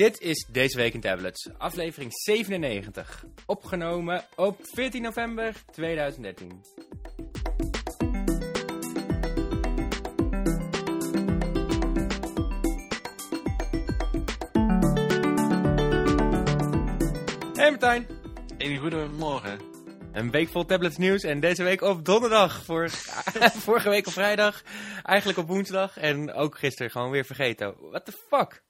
Dit is Deze Week in Tablets, aflevering 97. Opgenomen op 14 november 2013. Hey Martijn. Een goedemorgen. Een week vol tablets nieuws en deze week op donderdag. Vor- Vorige week op vrijdag, eigenlijk op woensdag en ook gisteren gewoon weer vergeten. What the fuck?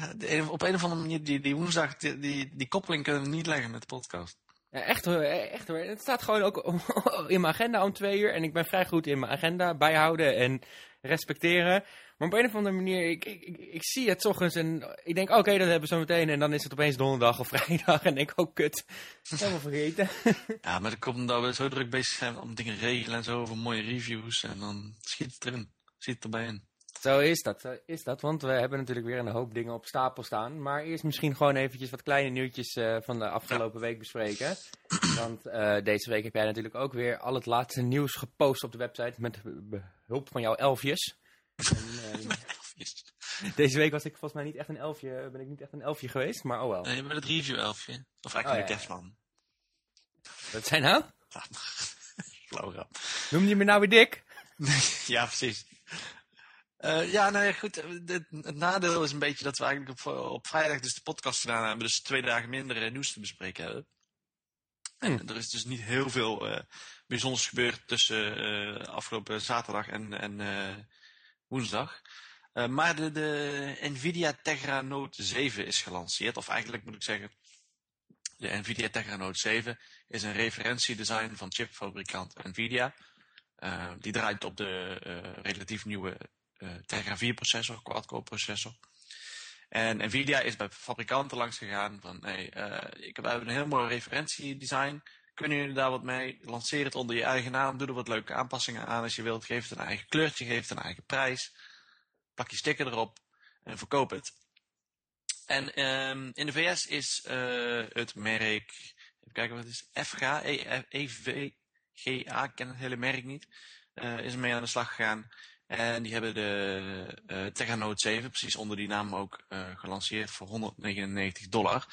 Ja, de een- op een of andere manier, die, die woensdag, die, die, die koppeling kunnen we niet leggen met de podcast. Ja, echt hoor, eh, echt hoor. Het staat gewoon ook in mijn agenda om twee uur. En ik ben vrij goed in mijn agenda bijhouden en respecteren. Maar op een of andere manier, ik, ik, ik, ik zie het 's ochtends en ik denk, oké, dat hebben we zo meteen. En dan is het opeens donderdag of vrijdag. En ik ook, kut, helemaal vergeten. Ja, maar dat komt omdat we zo druk bezig zijn om dingen regelen en zo, voor mooie reviews. En dan schiet het erin, schiet het erbij in. Zo is dat, zo is dat. Want we hebben natuurlijk weer een hoop dingen op stapel staan. Maar eerst misschien gewoon eventjes wat kleine nieuwtjes eh, van de afgelopen week bespreken. Want eh, deze week heb jij natuurlijk ook weer al het laatste nieuws gepost op de website met behulp van jouw elfjes. En, eh, deze week was ik volgens mij niet echt een elfje, ben ik niet echt een elfje geweest, maar oh wel. Nee, met het review elfje. Of eigenlijk Oh, ja, ja. kerstman. Wat zijn nou? Flauw. Noem je me nou weer dik? ja, precies. Eh, ja, nou ja, goed. eh, Het, het nadeel is een beetje dat we eigenlijk op, op vrijdag dus de podcast gedaan hebben. Dus twee dagen minder eh, nieuws te bespreken hebben. En Hm. er is dus niet heel veel eh, bijzonders gebeurd tussen eh, afgelopen zaterdag en, en eh, woensdag. Eh, maar de, de Nvidia Tegra Note 7 is gelanceerd. Of eigenlijk moet ik zeggen, de Nvidia Tegra Note 7 is een referentiedesign van chipfabrikant Nvidia. Eh, die draait op de eh, relatief nieuwe eh, Tegra 4 processor, quad-core processor. En Nvidia is bij fabrikanten langs gegaan van, hey, eh, ik, hebben een heel mooi referentiedesign. Kunnen jullie daar wat mee? Lanceer het onder je eigen naam. Doe er wat leuke aanpassingen aan als je wilt. Geef het een eigen kleurtje, geef het een eigen prijs. Plak je sticker erop en verkoop het. En ehm, in de VS is eh, het merk, even kijken wat het is, FG, E- EVGA, ik ken het hele merk niet, eh, is ermee aan de slag gegaan. En die hebben de eh Tegra Note 7, precies onder die naam ook, eh, gelanceerd voor 199 dollar.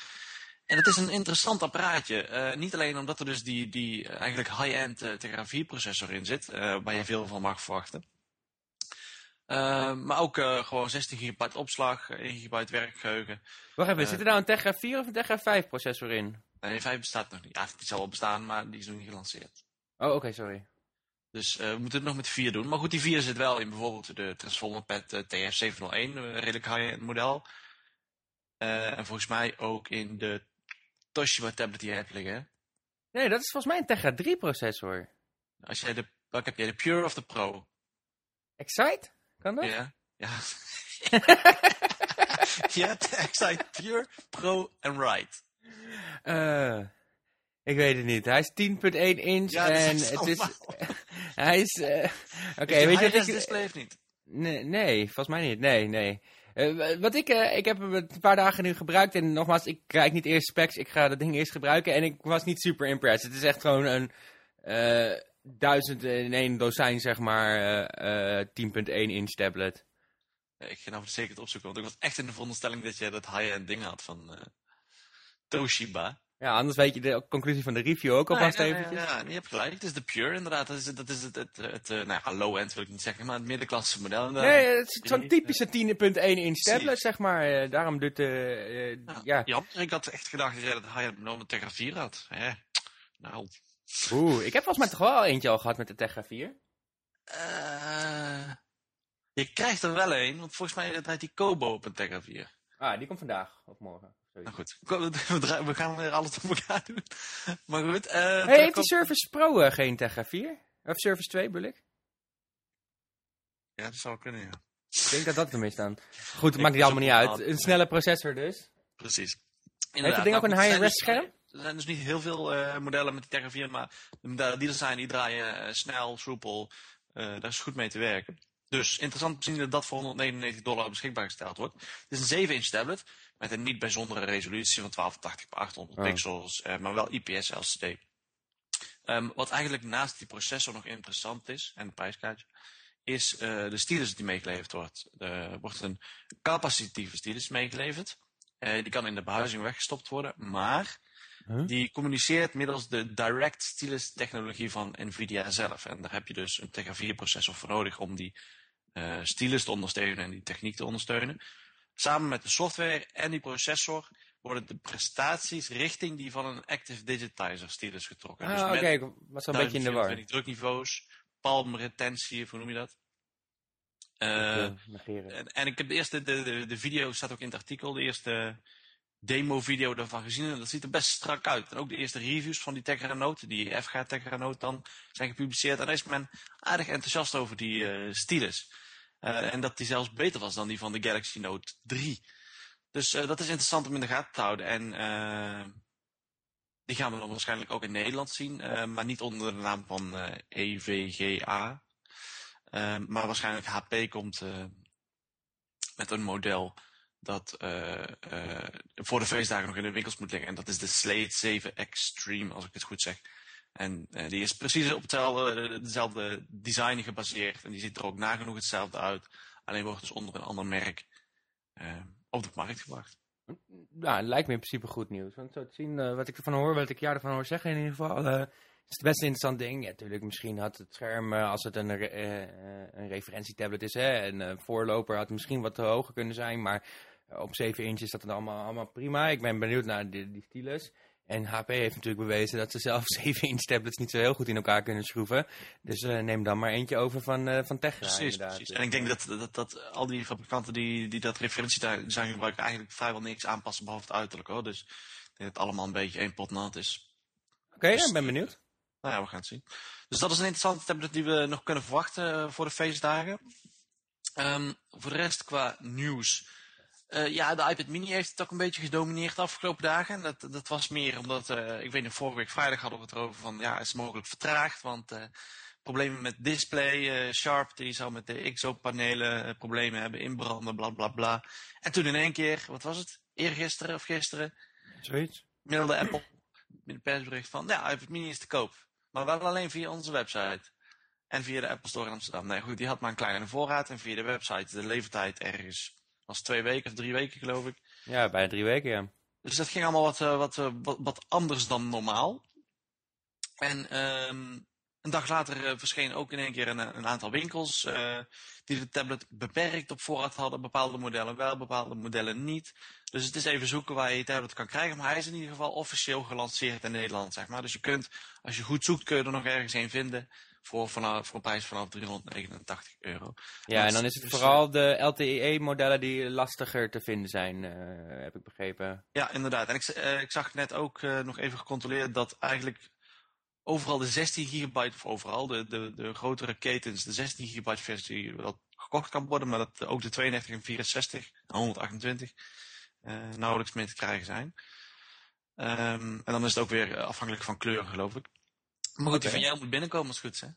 En het is een interessant apparaatje. eh, niet alleen omdat er dus die, die eh, eigenlijk high-end eh, Tegra 4 processor in zit, eh, waar je veel van mag verwachten. Eh, maar ook eh, gewoon 16 gigabyte opslag, 1 gigabyte werkgeheugen. Wacht even, Eh. zit er nou een Tegra 4 of een Tegra 5 processor in? Nee, 5 bestaat nog niet. Ja, die zal wel bestaan, maar die is nog niet gelanceerd. Oh, oké, sorry. Dus eh, we moeten het nog met 4 doen. Maar goed, die 4 zit wel in bijvoorbeeld de Transformer Pad eh, TF701, een redelijk high-end model. Eh, en volgens mij ook in de Toshiba tablet die je hebt liggen. Nee, dat is volgens mij een Tegra 3 processor. Als jij de, welke heb jij, de Pure of de Pro? Excite? Kan dat? Ja. Ja. je hebt Excite Pure, Pro en Right. Eh, ik weet het niet. Hij is 10.1 inch Ja, en is het is... hij is... eh, Oké, weet je wat ik... display of niet? Nee, nee, volgens mij niet. Nee, nee. Eh, wat ik, eh, ik heb hem een paar dagen nu gebruikt en nogmaals, ik kijk niet eerst specs, ik ga dat ding eerst gebruiken en ik was niet super impressed. Het is echt gewoon een duizend in één dozijn, zeg maar, eh, eh, 10.1 inch tablet. Ja, Ik ga nou zeker het opzoeken, want ik was echt in de veronderstelling dat jij dat high-end ding had van Toshiba. Ja, anders weet je de conclusie van de review ook alvast Nee, eventjes. nee, Ja, je hebt gelijk. Het is de Pure inderdaad. Dat is, dat is het, het, het, eh, nou ja, low-end wil ik niet zeggen, maar het middenklasse model inderdaad. Nee, het is zo'n typische 10.1 inch tablet, zeg maar. Eh, daarom doet de... eh, Ja, ja. Jammer, ik had echt gedacht dat dat high-end model met Tegra 4 had. Hè? Nou, Oeh, ik heb volgens mij toch wel eentje al gehad met de Tegra 4. eh, je krijgt er wel een, want volgens mij draait die Kobo op een Tegra 4. Ah, die komt vandaag of morgen. Nou goed, we gaan weer alles op elkaar doen. Maar goed. eh Hey, heeft die Surface Pro eh, geen Tegra 4? Of Surface 2 bedoel ik? Ja, dat zou kunnen, ja. Ik denk dat dat hem is dan. Goed, maakt die allemaal niet uit. Een snelle processor dus. Precies. Heeft het ding ook een nou, high-res er zijn scherm? dus- Er zijn dus niet heel veel eh, modellen met die Tegra 4, maar de modellen die er zijn, die draaien snel, soepel. Eh, daar is goed mee te werken. Dus interessant te zien dat dat voor 199 dollar beschikbaar gesteld wordt. Het is een 7-inch tablet met een niet bijzondere resolutie van 1280 x 800 Oh. pixels, eh, maar wel IPS LCD. Ehm, wat eigenlijk naast die processor nog interessant is, en het prijskaartje, is de stylus die meegeleverd wordt. Er wordt een capacitieve stylus meegeleverd. die kan in de behuizing weggestopt worden, maar die communiceert middels de direct stylus technologie van Nvidia zelf. En daar heb je dus een Tegra 4 processor voor nodig om die uh, stylus te ondersteunen en die techniek te ondersteunen. Samen met de software en die processor worden de prestaties richting die van een Active Digitizer stylus getrokken. Ah, dus oké, okay. was een beetje in de war. drukniveaus, palmretentie, hoe noem je dat? Uh, en, en, ik heb de eerste, de, de, de video staat ook in het artikel, de eerste demo-video daarvan gezien. En dat ziet er best strak uit. En ook de eerste reviews van die Tegra Note, die FG Tegra Note dan, zijn gepubliceerd. En daar is men aardig enthousiast over die uh, stylus. Uh, en dat die zelfs beter was dan die van de Galaxy Note 3. Dus uh, dat is interessant om in de gaten te houden. En die gaan we dan waarschijnlijk ook in Nederland zien. maar niet onder de naam van EVGA. maar waarschijnlijk HP komt met een model dat voor de feestdagen nog in de winkels moet liggen. En dat is de Slate 7 Extreme, als ik het goed zeg. En uh, die is precies op hetzelfde, dezelfde design gebaseerd. En die ziet er ook nagenoeg hetzelfde uit. Alleen wordt dus onder een ander merk op de markt gebracht. Het lijkt me in principe goed nieuws. Want zo te zien, wat ik ervan hoor, wat ik jou ervan hoor zeggen in ieder geval, is het best een interessant ding. Natuurlijk, misschien had het scherm, als het een, een referentietablet is, hè, een voorloper, had misschien wat te hoger kunnen zijn. Maar op 7 inch is dat allemaal, allemaal prima. Ik ben benieuwd naar die, die stylus. En HP heeft natuurlijk bewezen dat ze zelf 7 inch tablets niet zo heel goed in elkaar kunnen schroeven. Dus uh, neem dan maar eentje over van, uh, van Tegra. Precies, precies. En ik denk dat, dat, dat al die fabrikanten die, die dat referentiedesign gebruiken eigenlijk vrijwel niks aanpassen behalve het uiterlijk hoor. Dus ik denk dat het allemaal een beetje één pot nat is. Oké, okay, dus, ik ben benieuwd. Nou ja, we gaan het zien. Dus dat is een interessante tablet die we nog kunnen verwachten uh, voor de feestdagen. Um, voor de rest qua nieuws uh, ja, de iPad mini heeft het ook een beetje gedomineerd de afgelopen dagen. Dat, dat was meer omdat, uh, ik weet niet, vorige week vrijdag hadden we het erover van, ja, is het mogelijk vertraagd? Want uh, problemen met display, Sharp die zou met de IXO-panelen problemen hebben, inbranden, bla bla bla. En toen in één keer, wat was het, eergisteren of gisteren? Zoiets. Mailde Apple met een persbericht van, ja, iPad mini is te koop. Maar wel alleen via onze website. En via de Apple Store in Amsterdam. Nee, goed, die had maar een kleine voorraad. En via de website de levertijd ergens was twee weken of drie weken geloof ik. Ja, bijna drie weken, ja. Dus dat ging allemaal wat, eh, wat, eh, wat, wat anders dan normaal. En um, een dag later uh, verscheen ook in één keer een, een aantal winkels uh, die de tablet beperkt op voorraad hadden. Bepaalde modellen wel, bepaalde modellen niet. Dus het is even zoeken waar je je tablet kan krijgen. Maar hij is in ieder geval officieel gelanceerd in Nederland, zeg maar. Dus je kunt, als je goed zoekt, kun je er nog ergens een vinden voor, vanaf, voor een prijs vanaf 389 euro. Ja, en dan is het vooral de LTE-modellen die lastiger te vinden zijn, uh, heb ik begrepen. Ja, inderdaad. En ik, uh, ik zag net ook nog even gecontroleerd dat eigenlijk overal de 16 gigabyte, of overal de, de, de grotere ketens, de 16 gigabyte versie wel gekocht kan worden, maar dat ook de 32 en 64 en 128 nauwelijks meer te krijgen zijn. Um, en dan is het ook weer afhankelijk van kleur, geloof ik. Maar goed, die van jou moet binnenkomen als het goed is, hè?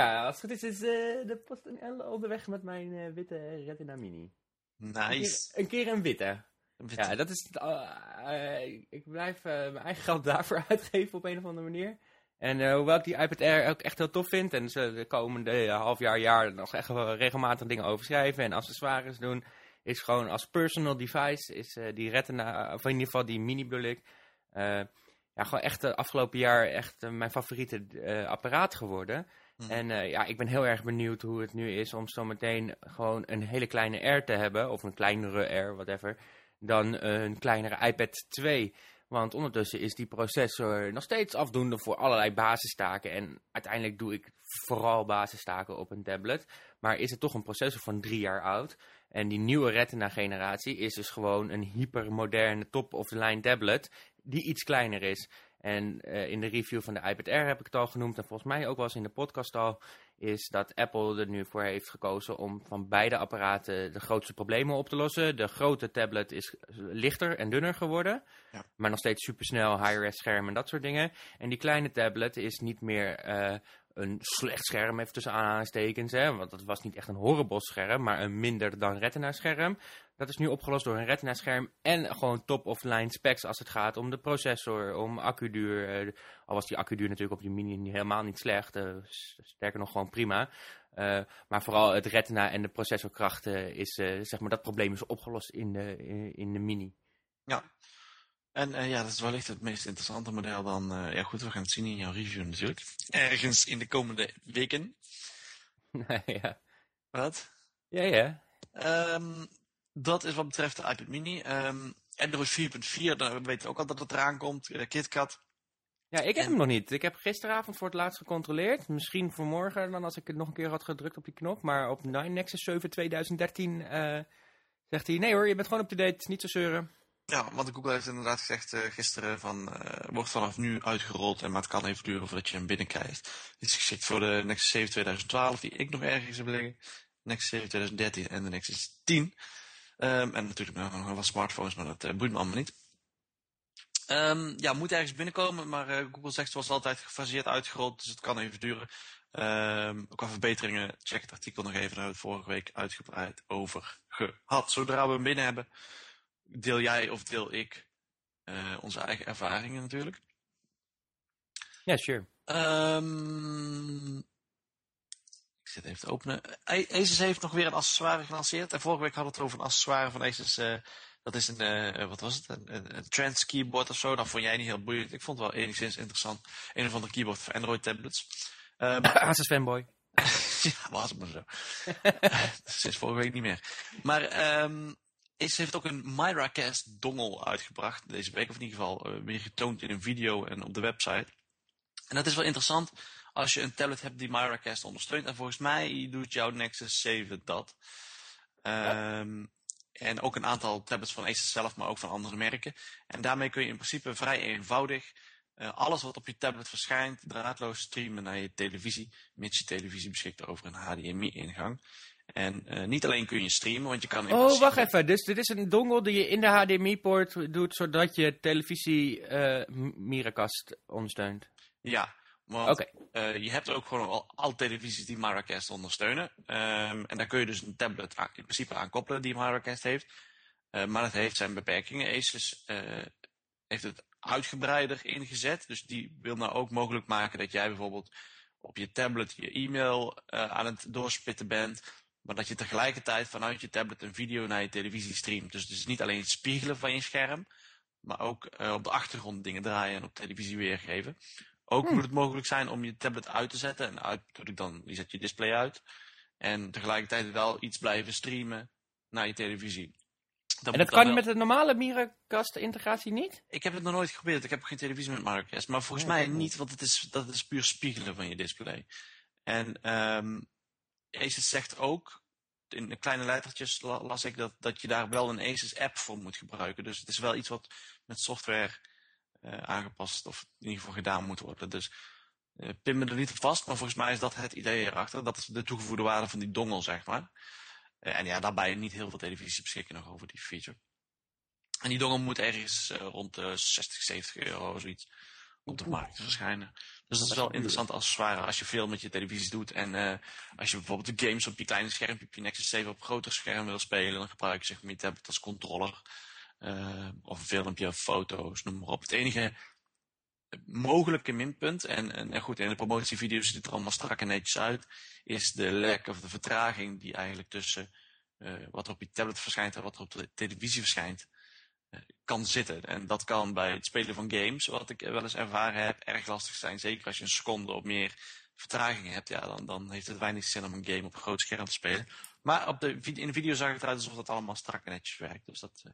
Ja, als het goed is, is uh, de PostNL onderweg met mijn uh, witte Retina Mini. Nice. Een keer een, witte. Een witte. Ja, dat is... Uh, ik blijf mijn eigen geld daarvoor uitgeven op een of andere manier. En hoewel ik die iPad Air ook echt heel tof vind... en ze de komende half jaar, jaar nog echt regelmatig dingen overschrijven... en accessoires doen... is gewoon als personal device... is die Retina, of in ieder geval die Mini bedoel ik ja, gewoon echt de afgelopen jaar echt mijn favoriete apparaat geworden. Mhm. En ja, ik ben heel erg benieuwd hoe het nu is om zo meteen gewoon een hele kleine R te hebben. Of een kleinere R, whatever. Dan een kleinere iPad 2. Want ondertussen is die processor nog steeds afdoende voor allerlei basistaken. En uiteindelijk doe ik vooral basistaken op een tablet. Maar is het toch een processor van drie jaar oud. En die nieuwe Retina generatie is dus gewoon een hypermoderne top-of-the-line tablet die iets kleiner is. En uh, in de review van de iPad Air heb ik het al genoemd en volgens mij ook wel eens in de podcast al, is dat Apple er nu voor heeft gekozen om van beide apparaten de grootste problemen op te lossen. De grote tablet is lichter en dunner geworden, ja. maar nog steeds supersnel, high-res scherm en dat soort dingen. En die kleine tablet is niet meer uh, een slecht scherm, even tussen aanhalingstekens. Hè, want dat was niet echt een horrible scherm, maar een minder dan retina scherm. Dat is nu opgelost door een retina scherm en gewoon top-of-line specs als het gaat om de processor, om accuduur. Uh, al was die accuduur natuurlijk op die mini helemaal niet slecht, uh, sterker nog gewoon prima. Uh, maar vooral het retina en de processorkracht is, zeg maar, dat probleem is opgelost in de, in de mini. Ja, en uh, ja, dat is wellicht het meest interessante model dan. Uh, ja goed, we gaan het zien in jouw review natuurlijk. Ergens in de komende weken. ja. Wat? Ja, ja. Um, dat is wat betreft de iPad mini. Um, Android 4.4, dan weten we ook al dat het eraan komt. Uh, KitKat. Ja, ik heb hem nog niet. Ik heb gisteravond voor het laatst gecontroleerd. Misschien voor morgen dan als ik het nog een keer had gedrukt op die knop. Maar op Nine Nexus 7 2013 zegt hij... Nee hoor, je bent gewoon up-to-date, niet zo zeuren. Ja, want Google heeft inderdaad gezegd uh, gisteren van uh, wordt vanaf nu uitgerold en maar het kan even duren voordat je hem binnenkrijgt. Dit is geschikt voor de Nexus 7 2012 die ik nog ergens heb liggen. Nexus 7 2013 en de Nexus 10. Um, en natuurlijk nog wat smartphones, maar dat uh, boeit me allemaal niet. Um, ja, moet ergens binnenkomen, maar Google zegt zoals altijd gefaseerd uitgerold, dus het kan even duren. Um, qua verbeteringen, check het artikel nog even, daar hebben we het vorige week uitgebreid over gehad. Zodra we hem binnen hebben, deel jij of deel ik uh, onze eigen ervaringen natuurlijk. Ja, sure. Um, ik zit even te openen. Asus heeft nog weer een accessoire gelanceerd. En vorige week hadden we het over een accessoire van Asus. Uh, dat is een, uh, wat was het? Een, een, een trans keyboard of zo. Dat vond jij niet heel boeiend. Ik vond het wel enigszins interessant. Een of andere keyboard voor Android tablets. Um, Asus fanboy. ja, was het maar zo. Sinds vorige week niet meer. Maar um, Ace heeft ook een MyraCast dongle uitgebracht deze week. Of in ieder geval weer getoond in een video en op de website. En dat is wel interessant als je een tablet hebt die MyraCast ondersteunt. En volgens mij doet jouw Nexus 7 dat. Um, en ook een aantal tablets van Asus zelf, maar ook van andere merken. En daarmee kun je in principe vrij eenvoudig uh, alles wat op je tablet verschijnt draadloos streamen naar je televisie. Mits je televisie beschikt over een HDMI-ingang. En uh, niet alleen kun je streamen, want je kan... oh, wacht even. Dus dit is een dongle die je in de HDMI-poort doet, zodat je televisie uh, Miracast ondersteunt? Ja, want okay. uh, je hebt ook gewoon al, al televisies die Miracast ondersteunen. Um, en daar kun je dus een tablet aan, in principe aan koppelen die Miracast heeft. Maar dat heeft zijn beperkingen. Asus heeft het uitgebreider ingezet. Dus die wil nou ook mogelijk maken dat jij bijvoorbeeld op je tablet je e-mail aan het doorspitten bent maar dat je tegelijkertijd vanuit je tablet een video naar je televisie streamt. Dus het is niet alleen het spiegelen van je scherm, maar ook uh, op de achtergrond dingen draaien en op televisie weergeven. Ook hmm. moet het mogelijk zijn om je tablet uit te zetten. En uit dan, je zet je display uit. En tegelijkertijd wel iets blijven streamen naar je televisie. Dat en dat kan wel... met de normale Miracast integratie niet? Ik heb het nog nooit geprobeerd. Ik heb geen televisie met Miracast. Maar volgens mij niet, want het is, dat is puur spiegelen van je display. En um, Asus zegt ook, in de kleine lettertjes las ik dat, dat je daar wel een Asus app voor moet gebruiken. Dus het is wel iets wat met software uh, aangepast of in ieder geval gedaan moet worden. Dus uh, pin me er niet op vast, maar volgens mij is dat het idee erachter. Dat is de toegevoegde waarde van die dongle, zeg maar. Uh, en ja, daarbij niet heel veel televisie beschikken nog over die feature. En die dongle moet ergens rond de 60, 70 euro of zoiets op de markt verschijnen. Dus dat is wel interessant accessoire als je veel met je televisies doet. En uh, als je bijvoorbeeld de games op je kleine schermpje, op je Nexus 7 op groter scherm wil spelen, dan gebruik je zeg maar je tablet als controller. Uh, of een filmpje, foto's, noem maar op. Het enige mogelijke minpunt, en, en, en goed, in de promotievideo's ziet het er allemaal strak en netjes uit, is de lek of de vertraging die eigenlijk tussen uh, wat er op je tablet verschijnt en wat er op de televisie verschijnt kan zitten. En dat kan bij het spelen van games, wat ik wel eens ervaren heb, erg lastig zijn. Zeker als je een seconde of meer vertraging hebt, ja, dan, dan heeft het weinig zin om een game op een groot scherm te spelen. Maar op de, in de video zag het eruit alsof dat allemaal strak en netjes werkt. Dus dat, uh,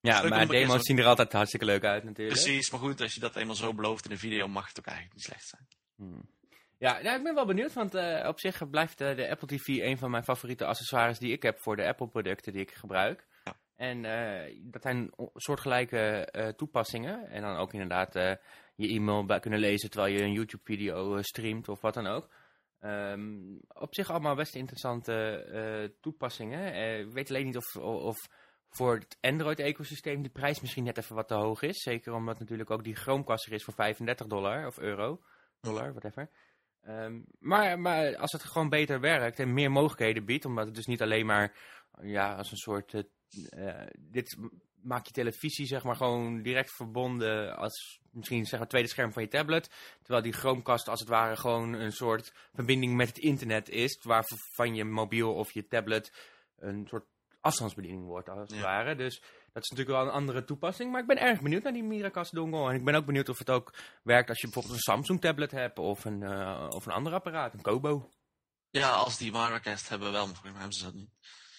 ja, maar demo's zien er altijd hartstikke leuk uit natuurlijk. Precies, maar goed, als je dat eenmaal zo belooft in de video, mag het ook eigenlijk niet slecht zijn. Hmm. Ja, nou, ik ben wel benieuwd, want uh, op zich blijft uh, de Apple TV een van mijn favoriete accessoires die ik heb voor de Apple producten die ik gebruik. En uh, dat zijn soortgelijke uh, toepassingen. En dan ook inderdaad uh, je e-mail kunnen lezen terwijl je een YouTube-video streamt of wat dan ook. Um, op zich allemaal best interessante toepassingen. ik weet alleen niet of, of voor het Android-ecosysteem de prijs misschien net even wat te hoog is. Zeker omdat natuurlijk ook die Chromecast er is voor 35 dollar of euro. Dollar, whatever. Ehm, maar, maar als het gewoon beter werkt en meer mogelijkheden biedt, omdat het dus niet alleen maar ja, als een soort. Eh, dit maak je televisie zeg maar gewoon direct verbonden als misschien zeg maar tweede scherm van je tablet. Terwijl die Chromecast als het ware gewoon een soort verbinding met het internet is. Waarvan je mobiel of je tablet een soort afstandsbediening wordt als het Ja. ware. Dus dat is natuurlijk wel een andere toepassing. Maar ik ben erg benieuwd naar die Miracast dongle. En ik ben ook benieuwd of het ook werkt als je bijvoorbeeld een Samsung tablet hebt of een, eh, of een ander apparaat, een Kobo. Ja, als die Miracast hebben wel, maar mij hebben ze dat niet.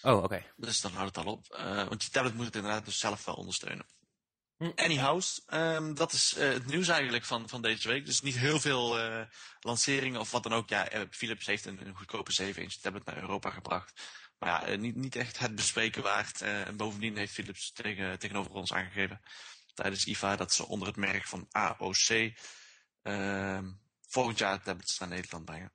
Oh, oké. Dus dan houdt het al op. Eh, want je tablet moet het inderdaad dus zelf wel ondersteunen. Hm. Anyhow, ehm, dat is eh, het nieuws eigenlijk van, van deze week. Dus niet heel veel eh, lanceringen of wat dan ook. Ja, Philips heeft een, een goedkope 7-inch tablet naar Europa gebracht. Maar ja, niet, niet echt het bespreken waard. En bovendien heeft Philips tegen, tegenover ons aangegeven tijdens IFA dat ze onder het merk van AOC ehm, volgend jaar tablets naar Nederland brengen.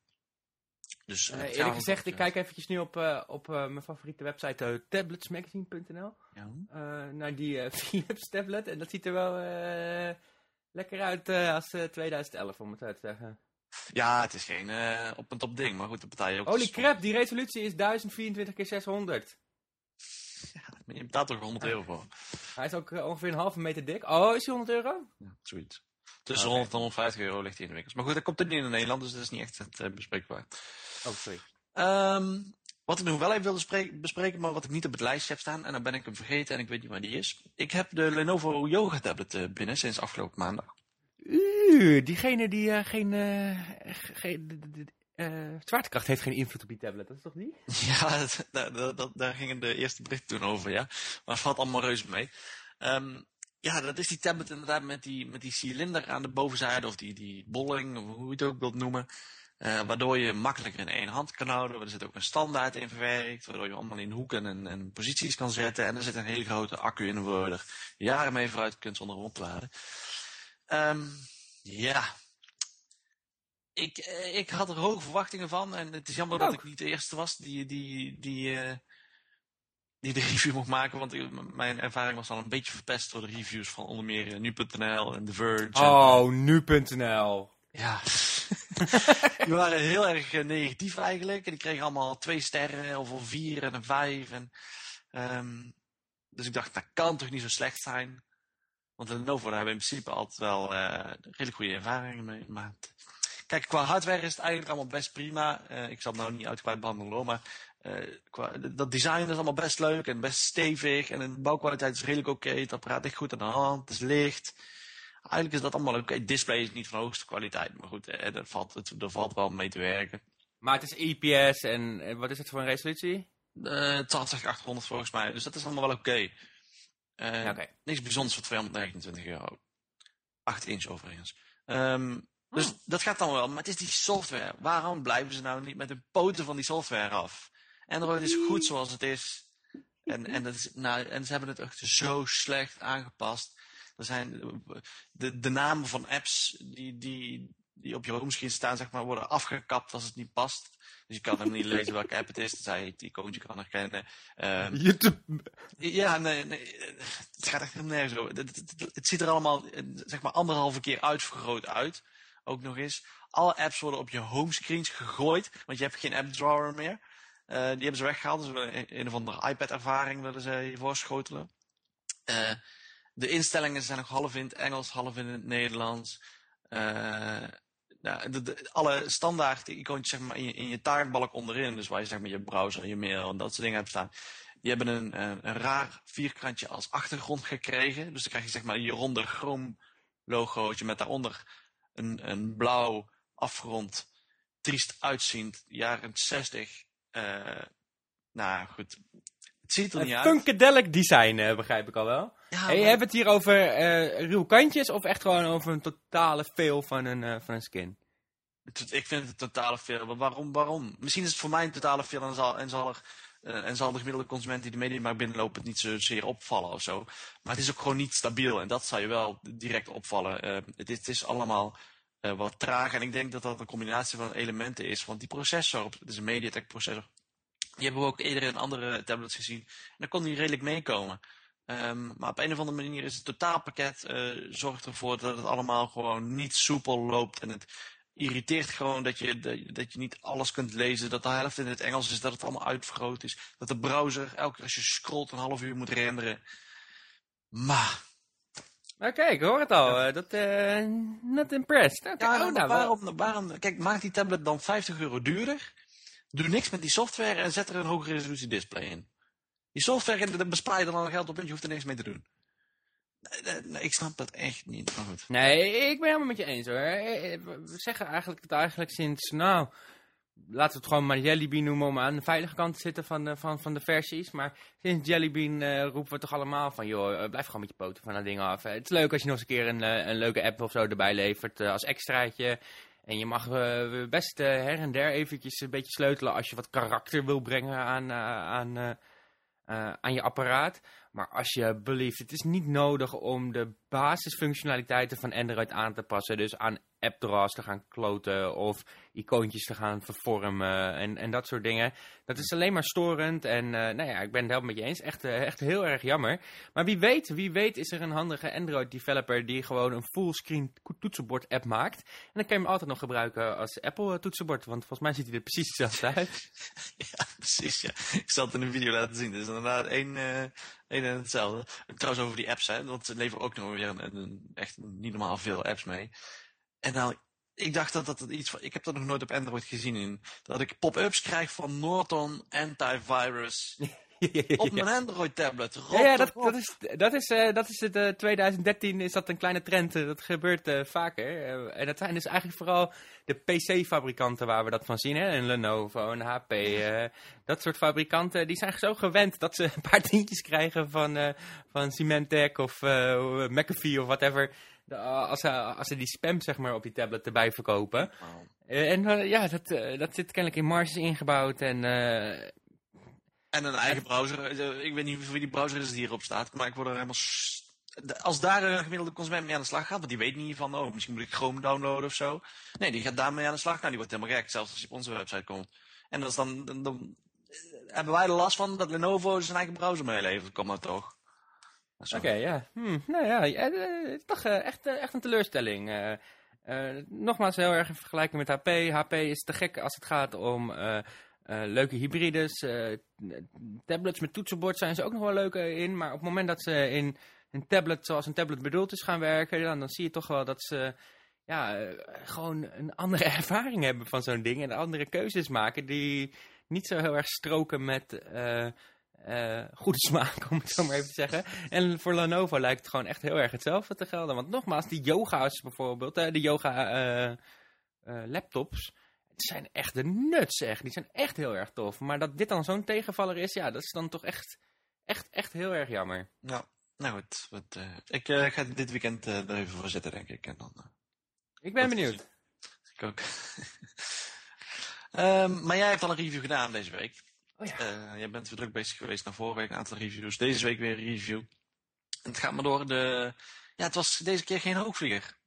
Dus, Eh, eerlijk gezegd, ik kijk eventjes nu op, eh, op eh, mijn favoriete website tabletsmagazine.nl ja. naar die Philips tablet. En dat ziet er wel lekker uit als eh, 2011, om het zo te zeggen. Ja, het is geen op en top ding, maar goed, dat betaal je ook. Holy crap, die resolutie is 1024 keer 600. Maar Je betaalt er 100 euro voor. Hij is ook ongeveer een halve meter dik. Oh, is hij 100 euro? Ja, zoiets. Tussen Oké. 100 en 150 euro ligt hij in de winkels. Maar goed, dat komt er niet in Nederland, dus dat is niet echt het bespreekbaar. Oh, sorry. Ehm, wat ik nog wel even wilde spreken- bespreken, maar wat ik niet op het lijstje heb staan, en dan ben ik hem vergeten en ik weet niet waar die is. Ik heb de Lenovo Yoga tablet eh, binnen sinds afgelopen maandag. Uur, diegene die eh, geen, eh, ge- geen zwaartekracht heeft geen invloed op die tablet, dat is toch niet? Ja, dat, dat, dat- dat- daar gingen de eerste berichten toen over, ja. Maar het valt allemaal reuze mee. Ehm, ja, dat is die tablet inderdaad met die, met die cilinder aan de bovenzijde, of die, die bolling, of hoe je het ook wilt noemen. Eh, waardoor je makkelijker in één hand kan houden. Er zit ook een standaard in verwerkt, waardoor je allemaal in hoeken en, en posities kan zetten. En er zit een hele grote accu in waar je jaren mee vooruit kunt zonder op te laden. Ehm, ja. Ik, eh, ik had er hoge verwachtingen van. En het is jammer dat ik niet de eerste was die, die, die, eh, die de review mocht maken. Want mijn ervaring was al een beetje verpest door de reviews van onder meer Nu.nl en The Verge. Oh, nu.nl. ja. die waren heel erg eh, negatief eigenlijk. En die kregen allemaal twee sterren of een vier en een vijf. En, ehm, dus ik dacht, dat kan toch niet zo slecht zijn. Want Lenovo daar hebben we in principe altijd wel eh redelijk goede ervaringen mee. Maar kijk, qua hardware is het eigenlijk allemaal best prima. Eh, ik zal het nou niet uitgebreid behandelen hoor, maar eh, qua, dat design is allemaal best leuk en best stevig. En de bouwkwaliteit is redelijk oké. Het apparaat ligt goed aan de hand, het is licht. Eigenlijk is dat allemaal oké. Het display is niet van hoogste kwaliteit, maar goed, eh, er, valt, het, er valt wel mee te werken. Maar het is IPS en eh, wat is het voor een resolutie? Het zal zeg 800 volgens mij, dus dat is allemaal wel oké. Eh. Niks bijzonders voor 229 euro. 8 inch overigens. Ehm, dus Hmm. dat gaat dan wel, maar het is die software. Waarom blijven ze nou niet met de poten van die software af? Android is goed zoals het is. En, en, dat is, nou, en ze hebben het echt zo slecht aangepast. Er zijn de, de namen van apps die, die, die op je homescreen staan, zeg maar, worden afgekapt als het niet past. Dus je kan helemaal niet lezen welke app het is, tenzij je het icoontje kan herkennen. Ehm, YouTube. ja, nee, nee, het gaat echt helemaal nergens over. Het, het- het- het ziet er allemaal, zeg maar, anderhalve keer uitvergroot uit. Ook nog eens. Alle apps worden op je homescreens gegooid, want je hebt geen app drawer meer. Eh, die hebben ze weggehaald, dus een, een of andere iPad-ervaring willen ze je voorschotelen. Eh, de instellingen zijn nog half in het Engels, half in het Nederlands. Eh, nou, alle standaard icoontjes zeg maar, in, je, in je taartbalk onderin, dus waar je zeg maar, je browser, je mail en dat soort dingen hebt staan, die hebben een, een, een raar vierkantje als achtergrond gekregen. Dus dan krijg je zeg maar je ronde Chrome logootje met daaronder een, een blauw afgerond, triest uitziend, jaren 60. eh nou goed, het ziet er niet Een uit. funkadelic design, eh, begrijp ik al wel. Ja, Hey, maar- het hier over ruw kantjes of echt gewoon over een totale fail van een, eh, van een skin? Ik vind het een totale veel. Maar waarom? waarom? Misschien is het voor mij een totale veel en zal, en zal, er, en zal de gemiddelde consument die de mediamarkt binnenloopt het niet zozeer opvallen of zo. Maar het is ook gewoon niet stabiel en dat zou je wel direct opvallen. Het, is, het is allemaal wat traag en ik denk dat dat een combinatie van elementen is. Want die processor, het is een MediaTek processor, die hebben we ook eerder in andere tablets gezien. En daar kon die redelijk meekomen. Ehm, maar op een of andere manier is het totaalpakket eh, zorgt ervoor dat het allemaal gewoon niet soepel loopt en het irriteert gewoon dat je, dat, dat je niet alles kunt lezen. Dat de helft in het Engels is, dat het allemaal uitvergroot is. Dat de browser elke keer als je scrolt een half uur moet renderen. Maar... Maar kijk, ik hoor het al. eh, dat, eh not impressed. Ja, oh, nou, waarom, waarom, kijk, maak die tablet dan 50 euro duurder. Doe niks met die software en zet er een hoge resolutie display in. Die software, daar bespaar je dan al geld op en je hoeft er niks mee te doen. Ik snap dat echt niet. Nee, ik ben helemaal met je eens hoor. Eh, eh, We zeggen eigenlijk het eigenlijk sinds, nou, laten we het gewoon maar Jelly Bean noemen om aan de veilige kant te zitten van de, van, van de versies. Maar sinds Jelly Bean eh, roepen we toch allemaal van, joh, blijf gewoon met je poten van dat ding af. Het is leuk als je nog eens een keer een, een leuke app of zo erbij levert als extraatje. En je mag eh, best eh, her en der eventjes een beetje sleutelen als je wat karakter wil brengen aan, eh, aan, aan je apparaat. Maar als je belieft, het is niet nodig om de basisfunctionaliteiten van Android aan te passen. Dus aan appdraws te gaan kloten of icoontjes te gaan vervormen en, en dat soort dingen. Dat is alleen maar storend en eh, nou ja, ik ben het helemaal met je eens. Echt, eh, echt heel erg jammer. Maar wie weet, wie weet is er een handige Android developer die gewoon een fullscreen toetsenbord app maakt. En dan kan je hem altijd nog gebruiken als Apple eh, toetsenbord, want volgens mij ziet hij er precies hetzelfde uit. Ja, precies, ja. Ik zal het in een video laten zien. Het is inderdaad één, één en hetzelfde. Trouwens over die apps, hè. Want ze leveren ook nog weer een, een- echt niet normaal veel apps mee. En nou, ik dacht dat dat iets van... Ik heb dat nog nooit op Android gezien. In, dat ik pop-ups krijg van Norton Antivirus op mijn Android tablet. Ja, dat, dat is, dat is, eh, dat is het, eh, 2013 is dat een kleine trend. eh, dat gebeurt eh, vaker. Eh, en dat zijn dus eigenlijk vooral de PC-fabrikanten waar we dat van zien. Hè? Een Lenovo, een HP. eh, dat soort fabrikanten, die zijn zo gewend dat ze een paar tientjes krijgen van, eh, van Symantec of eh, McAfee of whatever. De- als, ze, als ze die spam zeg maar, op die tablet erbij verkopen. Eh, en eh, ja, dat, eh, dat zit kennelijk in marges ingebouwd. En eh, En een eigen browser. Eh, Ik weet niet wie die browser is die hierop staat. Maar ik word er helemaal... Als daar een gemiddelde consument mee aan de slag gaat. Want die weet niet van... Oh, misschien moet ik Chrome downloaden of zo. Nee, die gaat daarmee aan de slag. Nou, die wordt helemaal gek. Zelfs als je op onze website komt. En dat is dan... dan, dan eh, hebben wij er last van dat Lenovo zijn eigen browser meelevert. Kom maar toch. Oké, ja. Hm, nou ja, eh, het is toch eh, echt, eh, echt een teleurstelling. Nogmaals, heel erg in vergelijking met HP. HP is te gek als het gaat om leuke hybrides. tablets met toetsenbord zijn ze ook nog wel leuk in. Maar op het moment dat ze in een tablet zoals een tablet bedoeld is gaan werken... dan, dan zie je toch wel dat ze ja, gewoon een andere ervaring hebben van zo'n ding. En andere keuzes maken die niet zo heel erg stroken met... eh, eh, goede smaak, om het zo maar even te zeggen. En voor Lenovo lijkt het gewoon echt heel erg hetzelfde te gelden. Want nogmaals, die yoga's bijvoorbeeld, de yoga eh, eh, laptops, die zijn echt de nuts, echt. Die zijn echt heel erg tof. Maar dat dit dan zo'n tegenvaller is, ja, dat is dan toch echt, echt, echt heel erg jammer. Ja, nou goed. Wat, ik ga dit weekend er even voor zitten, denk ik. En dan... Ik ben benieuwd. Ik ook. Ehm, maar jij hebt al een review gedaan deze week. Oh ja. Eh, jij bent weer druk bezig geweest naar vorige week een aantal reviews. Deze week weer een review. En het gaat maar door de... Ja, het was deze keer geen hoogvlieger.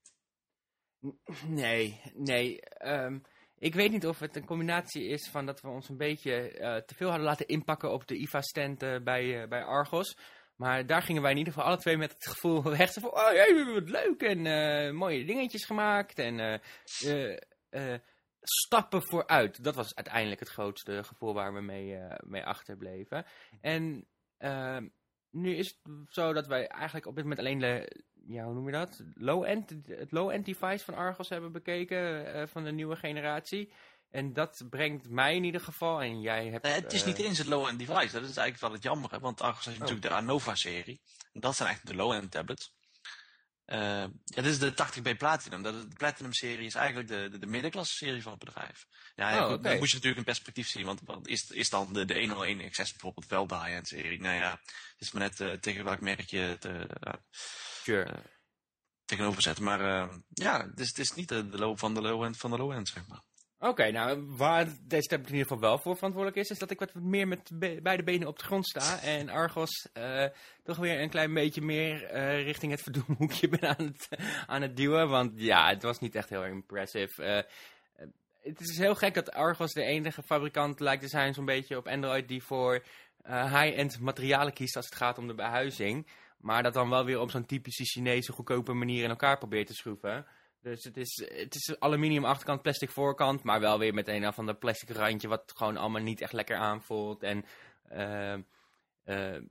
Nee, nee. ehm, ik weet niet of het een combinatie is van dat we ons een beetje eh, te veel hadden laten inpakken op de IFA-stand eh, bij, bij Argos. Maar daar gingen wij in ieder geval alle twee met het gevoel weg. Van, oh jee, wat leuk en mooie dingetjes gemaakt. En stappen vooruit. Dat was uiteindelijk het grootste gevoel waar we mee, eh, mee achterbleven. En ehm, nu is het zo dat wij eigenlijk op dit moment alleen de, ja, hoe noem je dat? Low-end, het low-end device van Argos hebben bekeken eh, van de nieuwe generatie. En dat brengt mij in ieder geval, en jij hebt... Nee, het is eh, niet eens het low-end device. Dat is eigenlijk wel het jammer. Want Argos heeft Oh. natuurlijk de Anova-serie. En dat zijn eigenlijk de low-end tablets. Ja, dit is de 80B Platinum. Dat, de Platinum-serie is eigenlijk de, de, de middenklasse-serie van het bedrijf. Ja, Oh, dat moet je natuurlijk in perspectief zien. Want wat is, is dan de, de 101 XS bijvoorbeeld wel de high-end-serie? Nou ja, het is maar net eh, tegen welk merk je het eh, Sure. tegenover zet. Maar ja, het is, het is niet de, de low van de low-end van de low-end, zeg maar. Oké, nou, waar deze tablet in ieder geval wel voor verantwoordelijk is, is dat ik wat meer met be- beide benen op de grond sta. En Argos eh, toch weer een klein beetje meer eh, richting het verdoemhoekje ben aan het, aan het duwen. Want ja, het was niet echt heel impressive. Eh, het is heel gek dat Argos de enige fabrikant lijkt te zijn, zo'n beetje op Android, die voor high-end materialen kiest als het gaat om de behuizing. Maar dat dan wel weer op zo'n typische Chinese goedkope manier in elkaar probeert te schroeven. Dus het is, het is aluminium achterkant, plastic voorkant, maar wel weer met een van de plastic randje wat gewoon allemaal niet echt lekker aanvoelt. En uh, uh,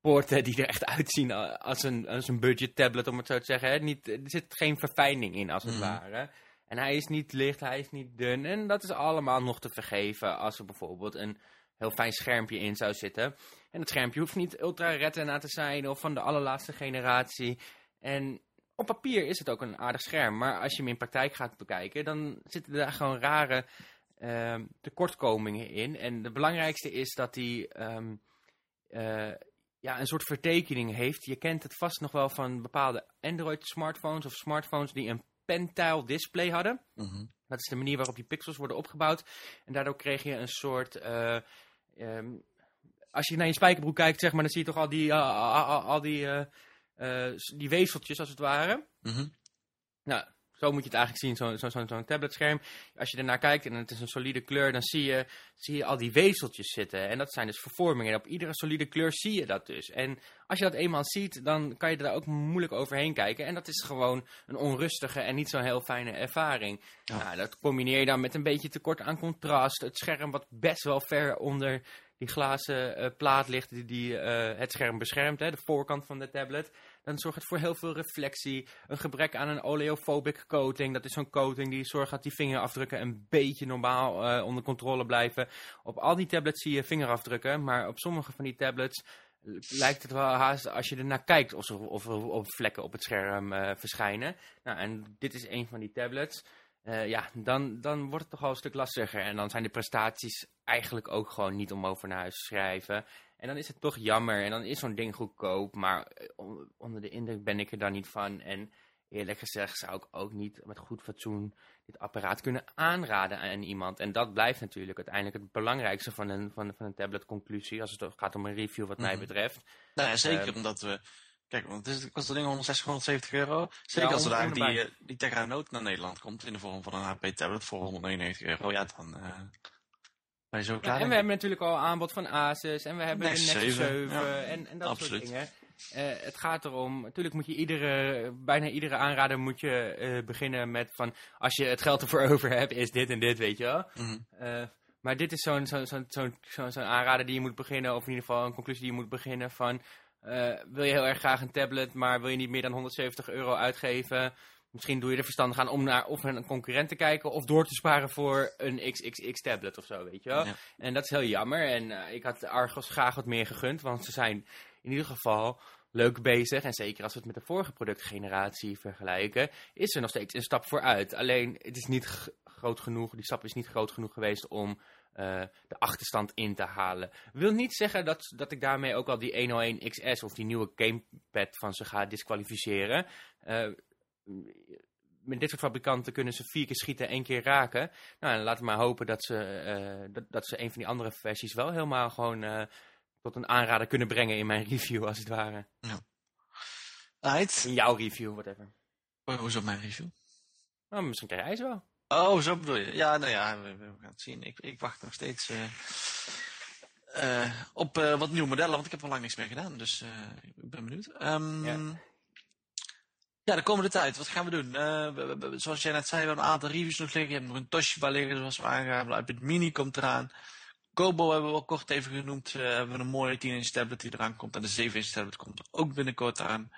poorten die er echt uitzien als een, als een budget tablet, om het zo te zeggen. Hè? Niet, er zit geen verfijning in, als het mm ware. En hij is niet licht, hij is niet dun. En dat is allemaal nog te vergeven als er bijvoorbeeld een heel fijn schermpje in zou zitten. En het schermpje hoeft niet ultra retina te zijn of van de allerlaatste generatie. En op papier is het ook een aardig scherm. Maar als je hem in praktijk gaat bekijken, dan zitten daar gewoon rare uh, tekortkomingen in. En de belangrijkste is dat hij um, uh, ja, een soort vertekening heeft. Je kent het vast nog wel van bepaalde Android smartphones of smartphones die een pentile display hadden. Mhm. Dat is de manier waarop die pixels worden opgebouwd. En daardoor kreeg je een soort... Uh, um, als je naar je spijkerbroek kijkt, zeg maar, dan zie je toch al die, uh, al, al, die, die weefseltjes, als het ware. Mhm. Nou, zo moet je het eigenlijk zien, zo'n zo, zo, zo tabletscherm. Als je ernaar kijkt en het is een solide kleur, dan zie je, zie je al die weefseltjes zitten. En dat zijn dus vervormingen. En op iedere solide kleur zie je dat dus. En als je dat eenmaal ziet, dan kan je er ook moeilijk overheen kijken. En dat is gewoon een onrustige en niet zo'n heel fijne ervaring. Ja. Nou, dat combineer je dan met een beetje tekort aan contrast. Het scherm wat best wel ver onder die glazen uh, plaat ligt die, die uh, het scherm beschermt, hè, de voorkant van de tablet. Dan zorgt het voor heel veel reflectie. Een gebrek aan een oleophobic coating. Dat is zo'n coating die zorgt dat die vingerafdrukken een beetje normaal uh, onder controle blijven. Op al die tablets zie je vingerafdrukken, maar op sommige van die tablets lijkt het wel haast als je ernaar kijkt of er, of er of vlekken op het scherm verschijnen. Nou, en dit is een van die tablets. Uh, ja, dan, dan wordt het toch wel een stuk lastiger. En dan zijn de prestaties eigenlijk ook gewoon niet om over naar huis te schrijven. En dan is het toch jammer. En dan is zo'n ding goedkoop. Maar onder de indruk ben ik er dan niet van. En eerlijk gezegd zou ik ook niet met goed fatsoen dit apparaat kunnen aanraden aan iemand. En dat blijft natuurlijk uiteindelijk het belangrijkste van een, van, van een tablet-conclusie. Als het gaat om een review wat mij betreft. Nou ja, zeker uh, omdat we... Kijk, want het, is, kost dat ding 160, 170 euro. Zeker ja, als er daar die, die Tegra Note naar Nederland komt in de vorm van een HP tablet voor 199 euro. Ja, dan uh, ben je zo klaar. Ja, en we hebben natuurlijk al aanbod van Asus en we hebben de Nexus 7, 7 ja, en, en dat absoluut. soort dingen. Uh, het gaat erom, natuurlijk moet je iedere, bijna iedere aanrader moet je uh, beginnen met van, als je het geld ervoor over hebt, is dit en dit, weet je wel. Mm -hmm. uh, maar dit is zo'n zo'n zo'n zo'n zo, zo aanrader die je moet beginnen, of in ieder geval een conclusie die je moet beginnen van, uh, wil je heel erg graag een tablet, maar wil je niet meer dan 170 euro uitgeven? Misschien doe je er verstandig aan om naar of een concurrent te kijken of door te sparen voor een XXX tablet of zo, weet je wel. Ja. En dat is heel jammer en uh, ik had Argos graag wat meer gegund, want ze zijn in ieder geval leuk bezig. En zeker als we het met de vorige productgeneratie vergelijken, is er nog steeds een stap vooruit. Alleen, het is niet groot genoeg, die stap is niet groot genoeg geweest om uh, de achterstand in te halen. Wil niet zeggen dat, dat ik daarmee ook al die 101 XS of die nieuwe gamepad van ze ga disqualificeren. Uh, met dit soort fabrikanten kunnen ze vier keer schieten, één keer raken. Nou, laten we maar hopen dat ze, uh, dat, dat, ze een van die andere versies wel helemaal gewoon tot een aanrader kunnen brengen in mijn review, als het ware. Ja. Right. In jouw review, whatever. Oh, hoezo mijn review? Nou, misschien krijg jij ze wel. Oh, zo bedoel je. Ja, nou ja, we, we gaan het zien. Ik, ik wacht nog steeds uh, uh, op uh, wat nieuwe modellen, want ik heb al lang niks meer gedaan. Dus ik ben benieuwd. Um, ja. ja. de komende tijd, wat gaan we doen? We, we, zoals jij net zei, we hebben een aantal reviews nog liggen. Je hebt nog een Toshiba liggen, zoals we aangaven. iPad Mini komt eraan. Kobo hebben we al kort even genoemd. hebben we een mooie 10-inch tablet die eraan komt. En de 7-inch tablet komt er ook binnenkort aan.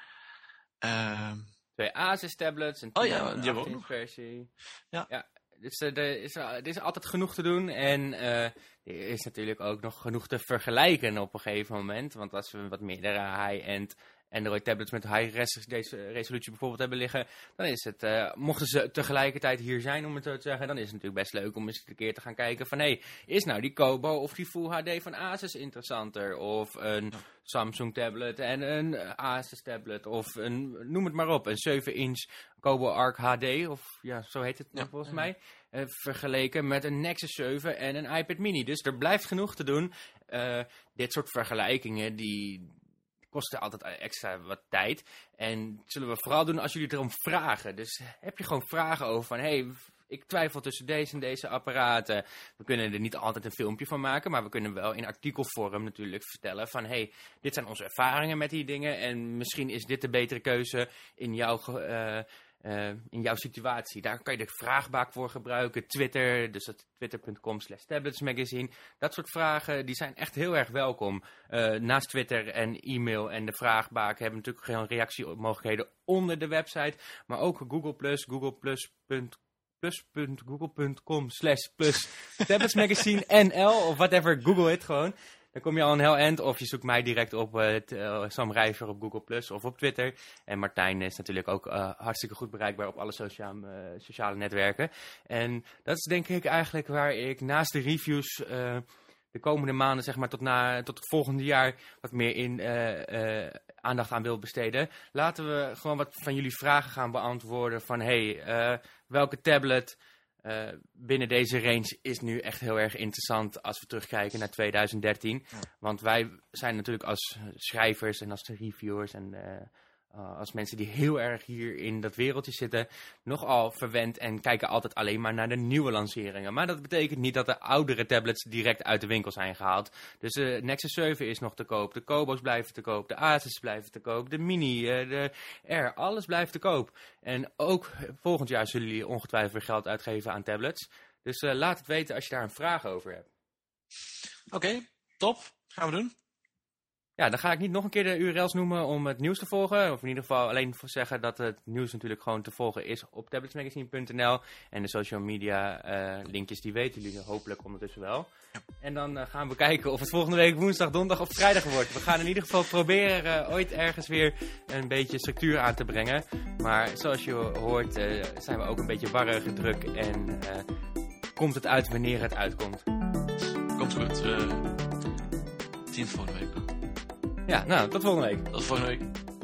Ehm, Twee Asus tablets, een 10 oh, ja, die hebben versie. Ja. ja. Dus uh, er, is, er is altijd genoeg te doen en uh, er is natuurlijk ook nog genoeg te vergelijken op een gegeven moment. Want als we wat meerdere high-end Android tablets met high res deze resolutie bijvoorbeeld hebben liggen, dan is het, uh, mochten ze tegelijkertijd hier zijn om het zo te zeggen, dan is het natuurlijk best leuk om eens een keer te gaan kijken van hé, hey, is nou die Kobo of die Full HD van Asus interessanter? Of een. Samsung tablet en een Asus tablet of een, noem het maar op, een 7-inch Kobo Arc HD, of ja, zo heet het ja. volgens mij, uh, vergeleken met een Nexus 7 en een iPad mini. Dus er blijft genoeg te doen. Uh, dit soort vergelijkingen, die kosten altijd extra wat tijd. En zullen we vooral doen als jullie erom vragen. Dus heb je gewoon vragen over van, hey, ik twijfel tussen deze en deze apparaten. We kunnen er niet altijd een filmpje van maken, maar we kunnen wel in artikelvorm natuurlijk vertellen van, hey, dit zijn onze ervaringen met die dingen en misschien is dit de betere keuze in jouw... Uh, eh, in jouw situatie. Daar kan je de vraagbaak voor gebruiken. Twitter, dus twitter.com slash tabletsmagazine. Dat soort vragen, die zijn echt heel erg welkom. Uh, naast Twitter en e-mail en de vraagbaak hebben we natuurlijk geen reactiemogelijkheden onder de website. Maar ook Google+, Google+, plus.google.com slash plus tabletsmagazine NL of whatever, google het gewoon. Dan kom je al een heel eind of je zoekt mij direct op uh, Sam Rijver op Google Plus of op Twitter. En Martijn is natuurlijk ook uh, hartstikke goed bereikbaar op alle sociale, sociale netwerken. En dat is denk ik eigenlijk waar ik naast de reviews de komende maanden, zeg maar tot, na, tot het volgende jaar, wat meer in aandacht aan wil besteden. Laten we gewoon wat van jullie vragen gaan beantwoorden van hey, welke tablet uh, binnen deze range is nu echt heel erg interessant als we terugkijken naar 2013. Want wij zijn natuurlijk als schrijvers en als reviewers en uh, als mensen die heel erg hier in dat wereldje zitten, nogal verwend en kijken altijd alleen maar naar de nieuwe lanceringen. Maar dat betekent niet dat de oudere tablets direct uit de winkel zijn gehaald. Dus de Nexus 7 is nog te koop, de Kobo's blijven te koop, de Asus blijven te koop, de Mini, uh, de Air, alles blijft te koop. En ook volgend jaar zullen jullie ongetwijfeld geld uitgeven aan tablets. Dus laat het weten als je daar een vraag over hebt. Oké, top. Gaan we doen. Ja, dan ga ik niet nog een keer de URL's noemen om het nieuws te volgen. Of in ieder geval alleen zeggen dat het nieuws natuurlijk gewoon te volgen is op tabletsmagazine.nl. En de social media uh, linkjes, die weten jullie hopelijk ondertussen wel. En dan uh, gaan we kijken of het volgende week woensdag, donderdag of vrijdag wordt. We gaan in ieder geval proberen uh, ooit ergens weer een beetje structuur aan te brengen. Maar zoals je hoort zijn we ook een beetje warrig, druk en komt het uit wanneer het uitkomt. Komt goed. tien volgende week. Ja, nou, tot volgende week. Tot volgende week.